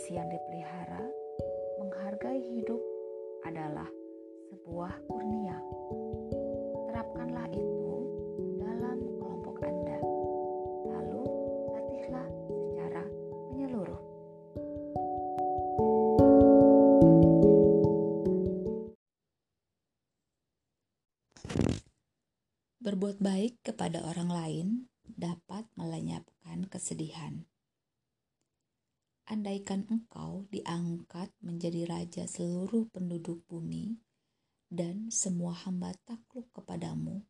relasi yang dipelihara, menghargai hidup adalah sebuah kurnia. Terapkanlah itu dalam kelompok Anda. Lalu latihlah secara menyeluruh. Berbuat baik kepada orang lain dapat melenyapkan kesedihan. Andaikan engkau diangkat menjadi raja seluruh penduduk bumi, dan semua hamba takluk kepadamu,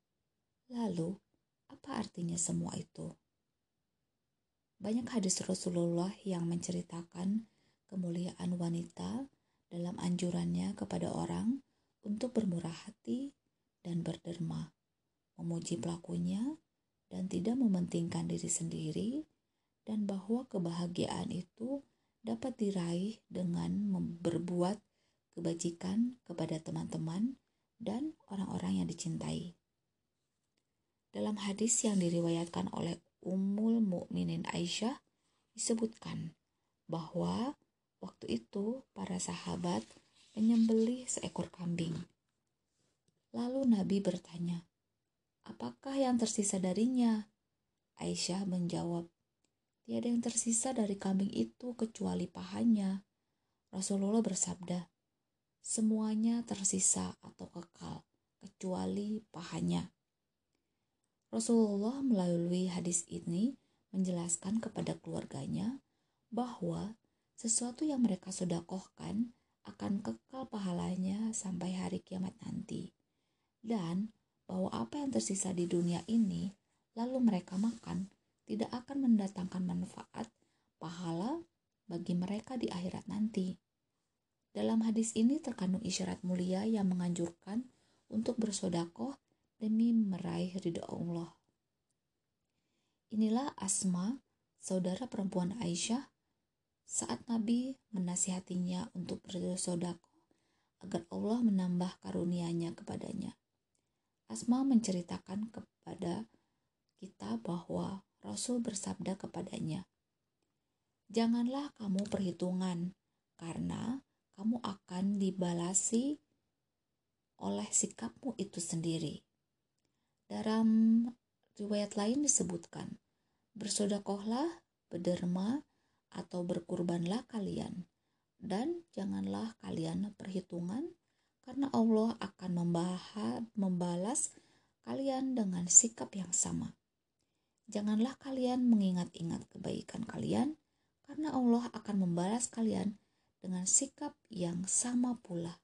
lalu apa artinya semua itu? Banyak hadis Rasulullah yang menceritakan kemuliaan wanita dalam anjurannya kepada orang untuk bermurah hati dan berderma, memuji pelakunya, dan tidak mementingkan diri sendiri, dan bahwa kebahagiaan itu dapat diraih dengan berbuat kebajikan kepada teman-teman dan orang-orang yang dicintai. Dalam hadis yang diriwayatkan oleh Ummul Mukminin Aisyah disebutkan bahwa waktu itu para sahabat menyembelih seekor kambing. Lalu Nabi bertanya, "Apakah yang tersisa darinya?" Aisyah menjawab, Tiada yang tersisa dari kambing itu kecuali pahanya. Rasulullah bersabda, semuanya tersisa atau kekal, kecuali pahanya. Rasulullah melalui hadis ini menjelaskan kepada keluarganya bahwa sesuatu yang mereka sodakohkan akan kekal pahalanya sampai hari kiamat nanti. Dan bahwa apa yang tersisa di dunia ini lalu mereka makan tidak akan mendatangkan manfaat pahala bagi mereka di akhirat nanti. Dalam hadis ini terkandung isyarat mulia yang menganjurkan untuk bersodakoh demi meraih ridho Allah. Inilah Asma, saudara perempuan Aisyah, saat Nabi menasihatinya untuk bersodakoh agar Allah menambah karunia-Nya kepadanya. Asma menceritakan kepada kita bahwa Rasul bersabda kepadanya, "Janganlah kamu perhitungan, karena kamu akan dibalasi oleh sikapmu itu sendiri." Dalam riwayat lain disebutkan, "Bersodakohlah, berderma, atau berkurbanlah kalian, dan janganlah kalian perhitungan, karena Allah akan membalas kalian dengan sikap yang sama." Janganlah kalian mengingat-ingat kebaikan kalian, karena Allah akan membalas kalian dengan sikap yang sama pula.